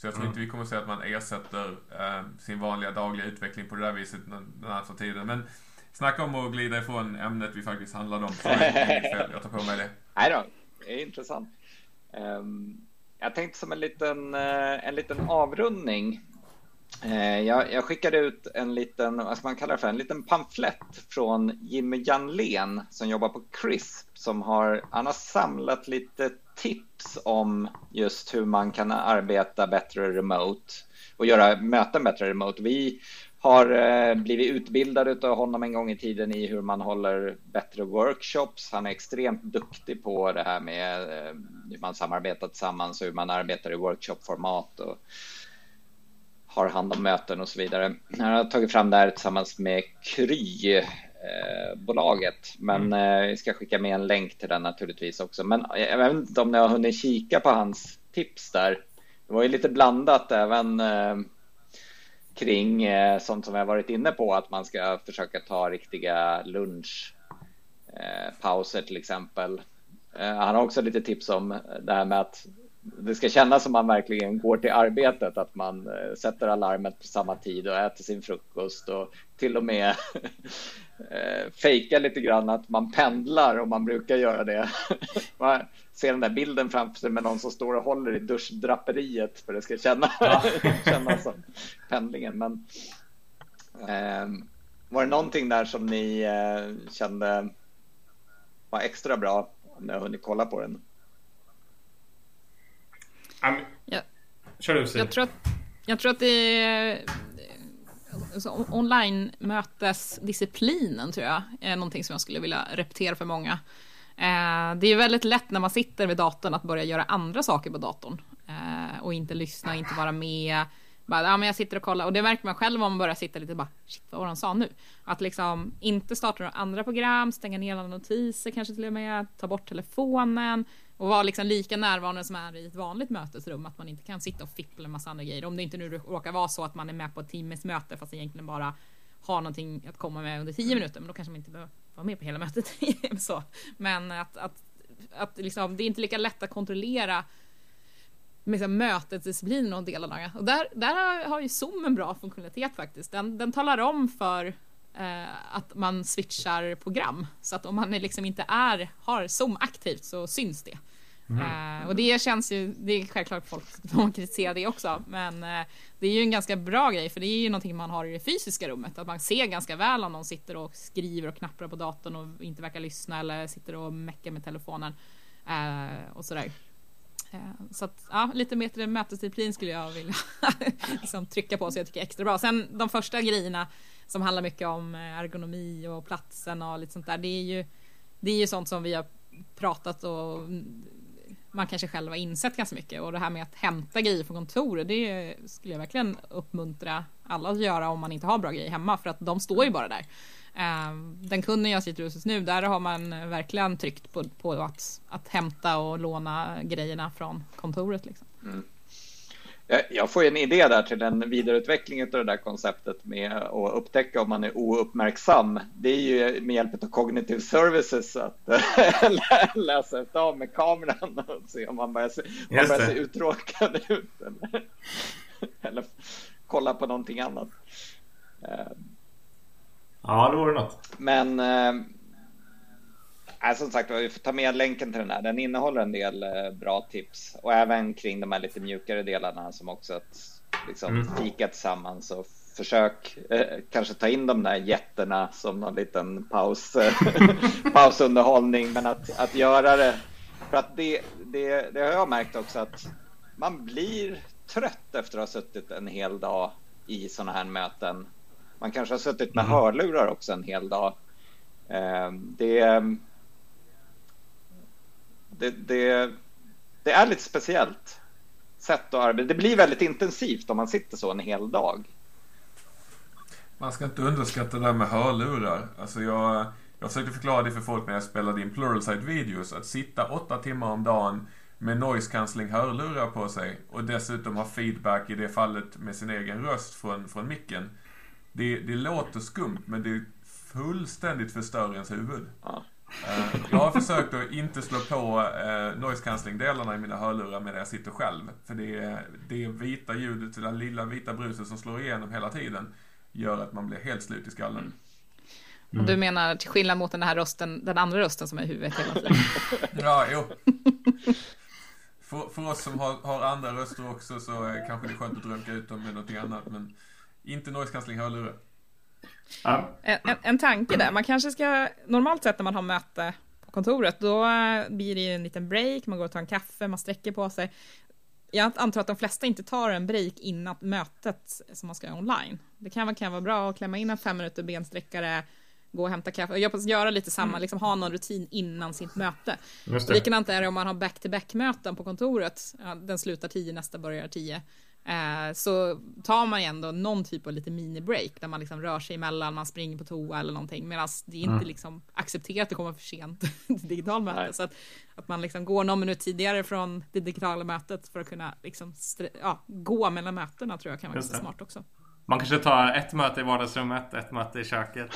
Så jag tror Mm. inte vi kommer att se att man ersätter eh, sin vanliga dagliga utveckling på det där viset den, närmsta tiden. Men snacka om att glida ifrån ämnet vi faktiskt handlade om. Så. [LAUGHS] Jag tar på mig det. Nej då, det är intressant. Ehm, jag tänkte som en liten, eh, en liten avrundning. Eh, jag, jag skickade ut en liten, vad ska man kalla det för, en liten pamflett från Jimmy Janlén som jobbar på CRISP som har, han har samlat lite tips om just hur man kan arbeta bättre remote och göra möten bättre remote. Vi har eh, blivit utbildade av honom en gång i tiden i hur man håller bättre workshops. Han är extremt duktig på det här med eh, hur man samarbetar tillsammans och hur man arbetar i workshopformat och har hand om möten och så vidare. Han har tagit fram det här tillsammans med Kry bolaget, men eh, vi ska skicka med en länk till den naturligtvis också. Men jag vet inte om ni har hunnit kika på hans tips där. Det var ju lite blandat även eh, kring eh, sånt som vi har varit inne på, att man ska försöka ta riktiga lunchpauser eh, till exempel. Eh, han har också lite tips om det här med att det ska kännas som man verkligen går till arbetet, att man eh, sätter alarmet på samma tid och äter sin frukost och till och med [LAUGHS] eh, fejkar lite grann att man pendlar och man brukar göra det. [LAUGHS] Man ser den där bilden framför sig med någon som står och håller i duschdraperiet för det ska känna, [LAUGHS] kännas som pendlingen. Men ehm, var det någonting där som ni eh, kände var extra bra ni har hunnit kolla på den? Ja. Kör du. Jag tror att, jag tror att det är alltså, online-mötesdisciplinen tror jag är någonting som jag skulle vilja repetera för många. Eh, det är väldigt lätt när man sitter vid datorn att börja göra andra saker på datorn eh, och inte lyssna, inte vara med. Bara, ja, men jag sitter och kollar och det märker man själv om man börjar sitta lite bara shit vad var han sa nu? Att liksom inte starta några andra program, stänga ner alla notiser kanske till och med, ta bort telefonen och vara liksom lika närvarande som är i ett vanligt mötesrum. Att man inte kan sitta och fippla en massa andra grejer. Om det inte nu råkar vara så att man är med på ett timmes möte fast egentligen bara har någonting att komma med under tio minuter. Men då kanske man inte behöver vara med på hela mötet. [LAUGHS] så. Men att, att, att liksom, det är inte lika lätt att kontrollera liksom, mötesdisciplinen och delarna. Och där, där har ju Zoom en bra funktionalitet faktiskt. Den, den talar om för eh, att man switchar program. Så att om man liksom inte är, har Zoom aktivt så syns det. Mm. Uh, och det känns ju, det är självklart folk som kritiserar det också, men uh, det är ju en ganska bra grej för det är ju någonting man har i det fysiska rummet, att man ser ganska väl om någon sitter och skriver och knappar på datorn och inte verkar lyssna eller sitter och meckar med telefonen uh, och sådär. Så att, ja, lite mer till mötesdisciplin skulle jag vilja [LAUGHS] liksom trycka på så jag tycker är extra bra. Sen de första grejerna som handlar mycket om eh, ergonomi och platsen och lite sånt där, det är ju, det är ju sånt som vi har pratat och man kanske själv har insett ganska mycket och det här med att hämta grejer från kontoret det skulle jag verkligen uppmuntra alla att göra om man inte har bra grejer hemma för att de står ju bara där. Eh, den kunden jag sitter hos just nu, där har man verkligen tryckt på, på att, att hämta och låna grejerna från kontoret. Liksom. Mm. Jag får en idé där till en vidareutveckling av det där konceptet med att upptäcka om man är ouppmärksam. Det är ju med hjälp av cognitive services att [LAUGHS] läsa av med kameran och se om man börjar se, man börjar se uttråkad ut eller, [LAUGHS] eller kolla på någonting annat. Ja, det vore något. Men Nej, som sagt vi får ta med länken till den här. Den innehåller en del eh, bra tips och även kring de här lite mjukare delarna som också att liksom mm. fika tillsammans och försök eh, kanske ta in de där jätterna som någon liten paus, [LAUGHS] pausunderhållning, men att, att göra det för att det, det, det har jag märkt också att man blir trött efter att ha suttit en hel dag i sådana här möten. Man kanske har suttit med mm. hörlurar också en hel dag. Eh, det det, det, det är lite speciellt sätt att arbeta. Det blir väldigt intensivt om man sitter så en hel dag. Man ska inte underskatta det där med hörlurar. Alltså jag, jag försökte förklara det för folk när jag spelade in Pluralsight videos. Att sitta åtta timmar om dagen med noise cancelling hörlurar på sig och dessutom ha feedback i det fallet med sin egen röst från, från micken. Det, det låter skumt men det fullständigt förstör ens huvud. Ja. Uh, jag har försökt att inte slå på uh, noise cancelling-delarna i mina hörlurar medan jag sitter själv. För det, det vita ljudet, det lilla vita bruset som slår igenom hela tiden gör att man blir helt slut i skallen. Mm. Du menar till skillnad mot den här rösten, den andra rösten som är i huvudet hela tiden? [LAUGHS] ja, jo. För, för oss som har, har, andra röster också så är kanske det är skönt att drömka ut dem med något annat. Men inte noise cancelling hörlurar. Ja. En, en, tanke där, man kanske ska, normalt sett när man har möte på kontoret, då blir det ju en liten break, man går och tar en kaffe, man sträcker på sig. Jag antar att de flesta inte tar en break innan mötet som man ska göra online. Det kan, kan vara bra att klämma in en fem minuter bensträckare, gå och hämta kaffe, jag göra lite samma, mm. liksom ha någon rutin innan sitt möte. Likadant är det om man har back-to-back möten på kontoret, ja, den slutar tio, nästa börjar tio. Eh, så tar man ju ändå någon typ av lite mini-break där man liksom rör sig emellan, man springer på toa eller någonting medan det är inte mm. liksom accepterat att komma för sent [LAUGHS] till digitalt möte. Så att, att man liksom går någon minut tidigare från det digitala mötet för att kunna liksom ja, gå mellan mötena tror jag kan vara ganska smart också. Man kanske tar ett möte i vardagsrummet, ett möte i köket.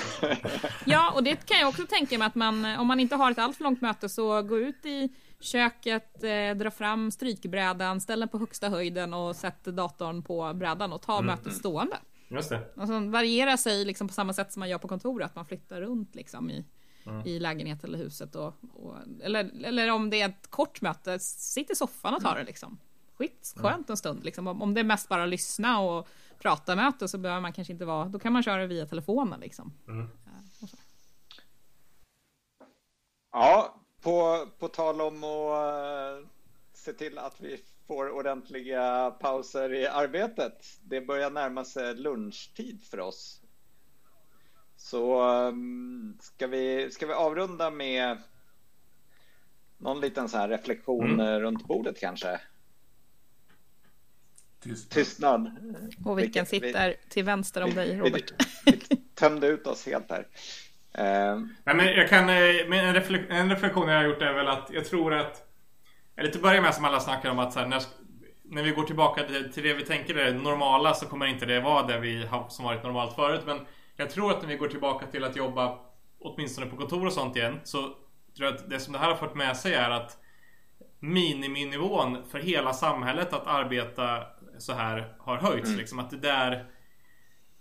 ja, och det kan jag också tänka mig att man, om man inte har ett alltför långt möte, så gå ut i köket, eh, dra fram strykbrädan, ställ den på högsta höjden och sätt datorn på brädan och ta mm. mötet stående. Just det. Alltså variera sig liksom på samma sätt som man gör på kontoret, att man flyttar runt liksom i, mm. i lägenhet eller huset. Och, och, eller, eller om det är ett kort möte, sitt i soffan och ta det liksom. Skit, mm. skönt en stund liksom. Om, om det är mest bara lyssna och prata möte så behöver man kanske inte vara, då kan man köra via telefonen liksom. Mm. Eh, ja, på, på tal om att uh, se till att vi får ordentliga pauser i arbetet. Det börjar närma sig lunchtid för oss. Så um, ska, vi, ska vi avrunda med någon liten så här reflektion mm. runt bordet kanske? Tystnad. Tystnad. Och vilken vi, sitter vi, till vänster om dig, Robert? Vi, vi tömde ut oss helt här. Uh, Nej, men jag kan, eh, men en, reflek en, reflektion jag har gjort är väl att jag tror att Eller till att börja med som alla snackar om att så här, när, när vi går tillbaka till, till det vi tänker är det normala så kommer inte det vara det vi har, som varit normalt förut Men jag tror att när vi går tillbaka till att jobba Åtminstone på kontor och sånt igen Så tror jag att det som det här har fått med sig är att miniminivån för hela samhället att arbeta så här har höjts. Mm. Liksom att det där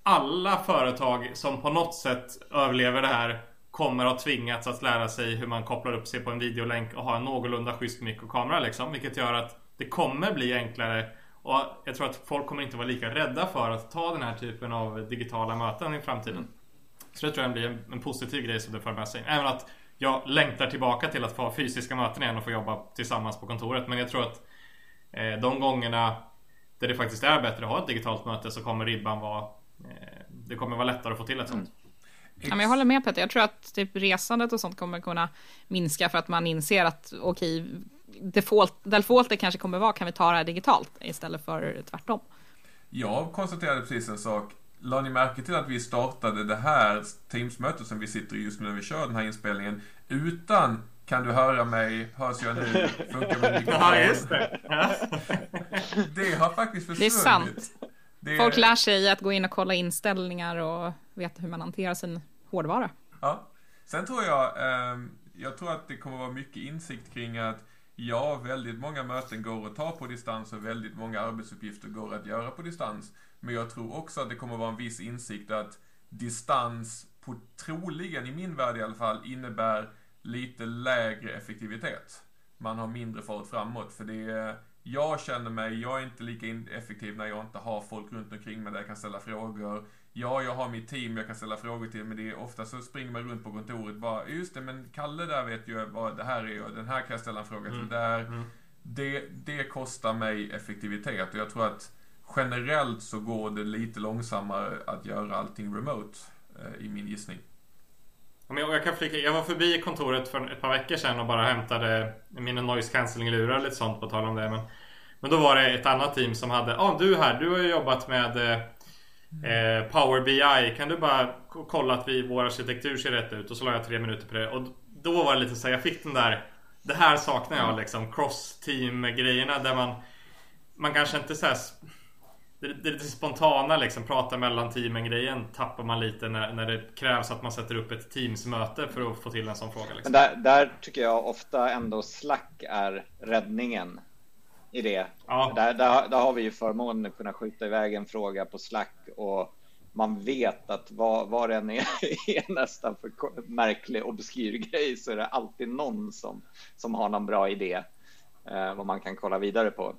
alla företag som på något sätt överlever det här kommer att tvingats att lära sig hur man kopplar upp sig på en videolänk och ha en någorlunda schysst mick och kamera liksom. Vilket gör att det kommer bli enklare och jag tror att folk kommer inte vara lika rädda för att ta den här typen av digitala möten i framtiden. Så det tror jag blir en, en positiv grej som det för med sig. Även att jag längtar tillbaka till att få fysiska möten igen och få jobba tillsammans på kontoret. Men jag tror att eh, de gångerna där det faktiskt är bättre att ha ett digitalt möte så kommer ribban vara eh, Det kommer vara lättare att få till ett sånt. Mm. Ja, men jag håller med Peter. Jag tror att typ resandet och sånt kommer kunna minska för att man inser att okej, default, default kanske kommer vara kan vi ta det här digitalt istället för tvärtom. Jag konstaterade precis en sak. La ni märke till att vi startade det här Teams-mötet som vi sitter i just nu när vi kör den här inspelningen utan kan du höra mig? Hörs jag nu? Funkar min [LAUGHS] mikrofon? Ja, just det. [LAUGHS] det har faktiskt försvunnit. Det är sant. Det... Folk lär sig att gå in och kolla inställningar och veta hur man hanterar sin hårdvara. Ja. Sen tror jag, eh, jag tror att det kommer vara mycket insikt kring att ja, väldigt många möten går att ta på distans och väldigt många arbetsuppgifter går att göra på distans. Men jag tror också att det kommer vara en viss insikt att distans, på, troligen i min värld i alla fall, innebär lite lägre effektivitet. Man har mindre fart framåt. För det är, jag känner mig, jag är inte lika effektiv när jag inte har folk runt omkring mig där jag kan ställa frågor. Ja, jag har mitt team jag kan ställa frågor till, men det är ofta så springer man runt på kontoret bara, just det, men Kalle där vet ju vad det här är och den här kan jag ställa en fråga till mm. där. Mm. Det, det kostar mig effektivitet och jag tror att generellt så går det lite långsammare att göra allting remote, eh, i min gissning. Jag, kan flika, jag var förbi kontoret för ett par veckor sedan och bara hämtade mina noise cancelling-lurar och lite sånt på tal om det. Men, men då var det ett annat team som hade, ja ah, du här, du har ju jobbat med eh, eh Power BI. Kan du bara kolla att vi, vår arkitektur ser rätt ut? Och så la jag tre minuter på det. Och då var det lite så jag fick den där, det här saknar jag liksom, cross-team grejerna där man, man kanske inte så det, det, det spontana liksom, prata mellan teamen grejen tappar man lite när, när det krävs att man sätter upp ett teamsmöte för att få till en sån fråga. Liksom. Men där, där tycker jag ofta ändå Slack är räddningen i det. Ja. Där, där, där har vi ju förmånen att kunna skjuta iväg en fråga på Slack och man vet att vad, vad än är, [LAUGHS] är nästan för märklig obskyr grej så är det alltid någon som, som har någon bra idé eh, vad man kan kolla vidare på.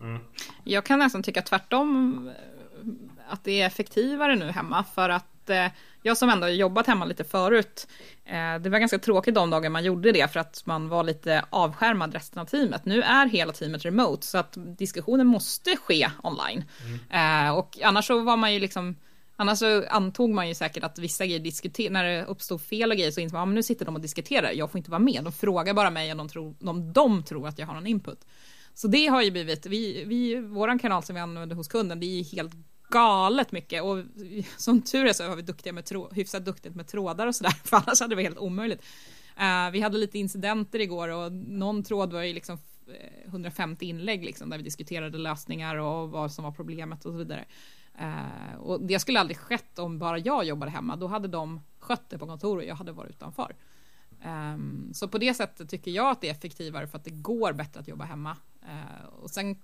Mm. Jag kan nästan tycka tvärtom eh, att det är effektivare nu hemma för att eh, jag som ändå jobbat hemma lite förut, eh, det var ganska tråkigt de dagar man gjorde det för att man var lite avskärmad resten av teamet. Nu är hela teamet remote så att diskussionen måste ske online. Mm. och annars så var man ju liksom Annars så antog man ju säkert att vissa grejer diskuterar, när det uppstod fel och grejer så insåg man, ja, men nu sitter de och diskuterar, jag får inte vara med. De frågar bara mig om de tror, om de tror att jag har någon input. Så det har ju blivit, vi, vi, våran kanal som vi använder hos kunden, det är ju helt galet mycket och [LAUGHS] som tur är så har vi duktiga med trå, hyfsat duktigt med trådar och sådär, [LAUGHS] för annars hade det varit helt omöjligt. Uh, vi hade lite incidenter igår och någon tråd var ju liksom eh, 150 inlägg liksom, där vi diskuterade lösningar och vad som var problemet och så vidare. Uh, och det skulle aldrig skett om bara jag jobbade hemma, då hade de skött det på kontoret och jag hade varit utanför. Um, så på det sättet tycker jag att det är effektivare för att det går bättre att jobba hemma. Uh, och sen,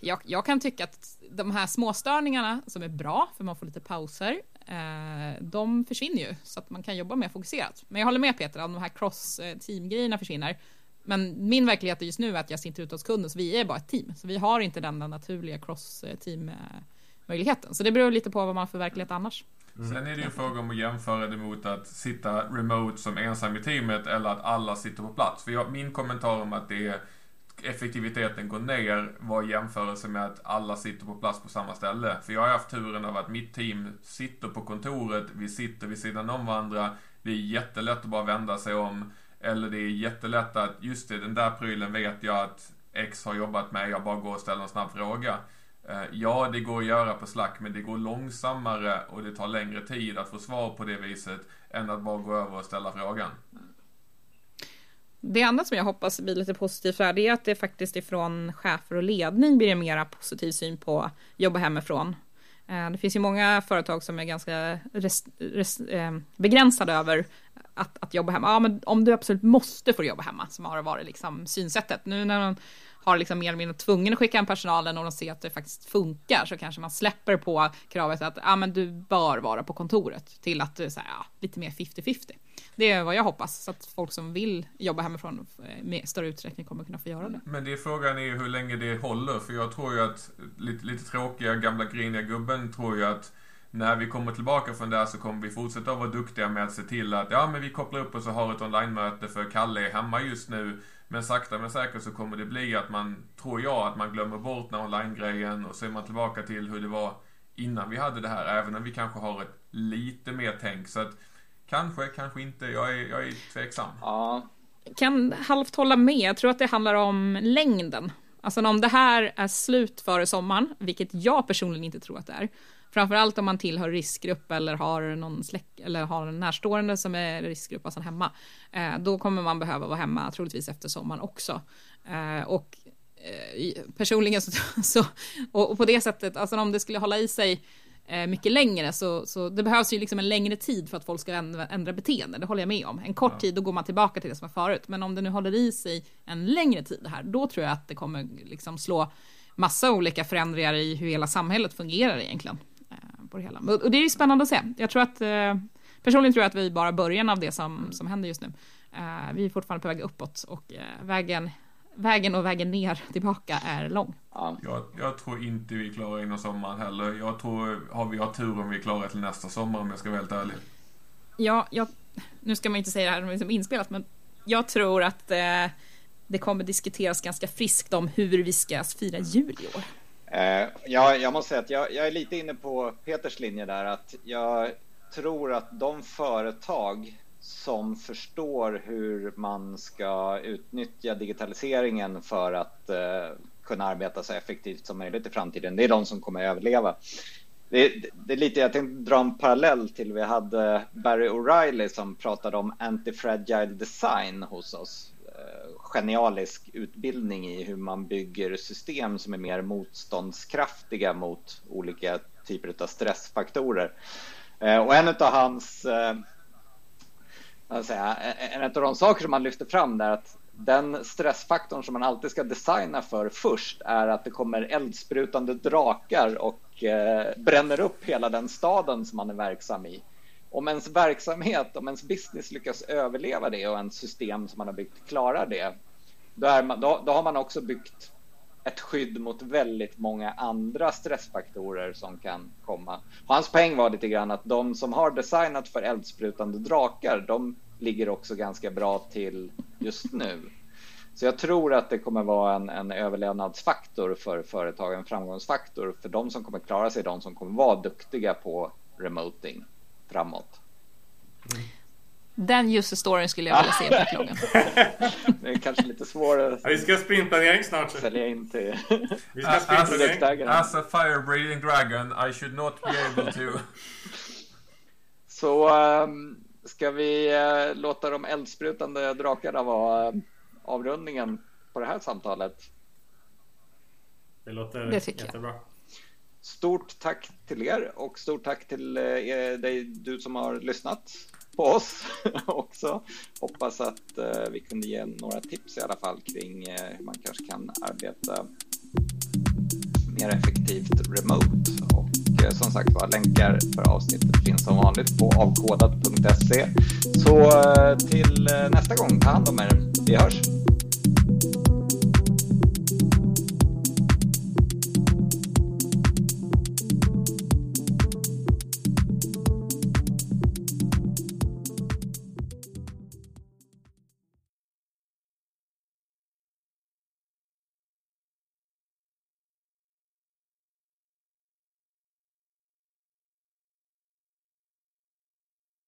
jag, jag, kan tycka att de här småstörningarna som är bra, för man får lite pauser, uh, de försvinner ju så att man kan jobba mer fokuserat. Men jag håller med Peter, om de här cross-team-grejerna eh, försvinner. Men min verklighet just nu är att jag sitter ute hos kunden, så vi är bara ett team. Så vi har inte den naturliga cross-team-möjligheten. Så det beror lite på vad man har för verklighet annars. Mm. Sen är det ju en fråga om att jämföra det mot att sitta remote som ensam i teamet eller att alla sitter på plats. För jag, min kommentar om att det är effektiviteten går ner var i jämförelse med att alla sitter på plats på samma ställe. För jag har haft turen av att mitt team sitter på kontoret, vi sitter vid sidan om varandra. Det är jättelätt att bara vända sig om. Eller det är jättelätt att, just det, den där prylen vet jag att X har jobbat med, jag bara går och ställer en snabb fråga. Eh, ja, det går att göra på Slack, men det går långsammare och det tar längre tid att få svar på det viset än att bara gå över och ställa frågan. Det andra som jag hoppas blir lite positivt är det att det faktiskt ifrån chefer och ledning blir en mera positiv syn på att jobba hemifrån. Eh, det finns ju många företag som är ganska rest, rest, eh, begränsade över att, att jobba hemma. Ja, men om du absolut måste få jobba hemma, som har varit liksom synsättet. Nu när man har liksom mer eller mindre tvungen att skicka en personalen och de ser att det faktiskt funkar så kanske man släpper på kravet att ja, men du bör vara på kontoret till att eh, du är ja, lite mer 50-50. Det är vad jag hoppas, så att folk som vill jobba hemifrån eh, med större utsträckning kommer kunna få göra det. Men det är frågan är hur länge det håller, för jag tror ju att lite, lite tråkiga gamla griniga gubben tror ju att när vi kommer tillbaka från det här så kommer vi fortsätta vara duktiga med att se till att ja, men vi kopplar upp oss och har ett online-möte för Kalle är hemma just nu. Men sakta men säkert så kommer det bli att man, tror jag, att man glömmer bort den online-grejen och så är man tillbaka till hur det var innan vi hade det här. Även om vi kanske har ett lite mer tänk. Så att kanske, kanske inte. Jag är, jag är tveksam. Ja. Kan halvt hålla med. Jag tror att det handlar om längden. Alltså om det här är slut före sommaren, vilket jag personligen inte tror att det är, Framförallt om man tillhör riskgrupp eller har någon släkt eller har en närstående som är riskgrupp, alltså hemma. Eh, då kommer man behöva vara hemma troligtvis efter sommaren också. Eh, och eh, personligen så, [LAUGHS] så och, och, på det sättet, alltså om det skulle hålla i sig eh, mycket längre så, så det behövs ju liksom en längre tid för att folk ska ändra, ändra beteende. Det håller jag med om. En kort ja. tid, då går man tillbaka till det som var förut. Men om det nu håller i sig en längre tid här, då tror jag att det kommer liksom slå massa olika förändringar i hur hela samhället fungerar egentligen på det hela. Och det är ju spännande att se. Jag tror att, eh, personligen tror jag att vi bara början av det som, som händer just nu. Eh, vi är fortfarande på väg uppåt och eh, vägen, vägen och vägen ner tillbaka är lång. Ja. Jag, jag, tror inte vi klarar innan sommaren heller. Jag tror, har vi har tur om vi klarar till nästa sommar om jag ska vara helt ärlig. Ja, jag, nu ska man inte säga det här som inspelat, men jag tror att eh, det kommer diskuteras ganska friskt om hur vi ska fira jul i år. Eh, ja, jag måste säga att jag, jag, är lite inne på Peters linje där att jag tror att de företag som förstår hur man ska utnyttja digitaliseringen för att eh, kunna arbeta så effektivt som möjligt i framtiden, det är de som kommer att överleva. Det, det, det är lite, jag tänkte dra en parallell till vi hade Barry O'Reilly som pratade om anti-fragile design hos oss genialisk utbildning i hur man bygger system som är mer motståndskraftiga mot olika typer av stressfaktorer. Eh, och en av hans eh, säga, eh, en av de saker som han lyfter fram är att den stressfaktorn som man alltid ska designa för först är att det kommer eldsprutande drakar och bränner upp hela den staden som man är verksam i om ens verksamhet, om ens business lyckas överleva det och ens system som man har byggt klarar det, då, man, då, då har man också byggt ett skydd mot väldigt många andra stressfaktorer som kan komma. Hans poäng var lite grann att de som har designat för eldsprutande drakar, de ligger också ganska bra till just nu. Så jag tror att det kommer vara en, en överlevnadsfaktor för företagen, en framgångsfaktor för de som kommer klara sig, de som kommer vara duktiga på remoting framåt. Mm. Den just storyn skulle jag vilja se i backloggen. [LAUGHS] det är kanske lite svårare. Ja, vi ska ha sprintplanering snart. Sälja in till... vi ska sprintplanering. As a fire breathing dragon I should not be able to. [LAUGHS] Så um, ska vi uh, låta de eldsprutande drakarna vara uh, avrundningen på det här samtalet? Det låter det jättebra. Jag. Stort tack till er och stort tack till eh, er, dig, du som har lyssnat på oss [LAUGHS] också. Hoppas att eh, vi kunde ge några tips i alla fall kring eh, hur man kanske kan arbeta mer effektivt remote. Och eh, som sagt var, länkar för avsnittet finns som vanligt på avkodat.se. Så eh, till eh, nästa gång, ta hand om er. Vi hörs!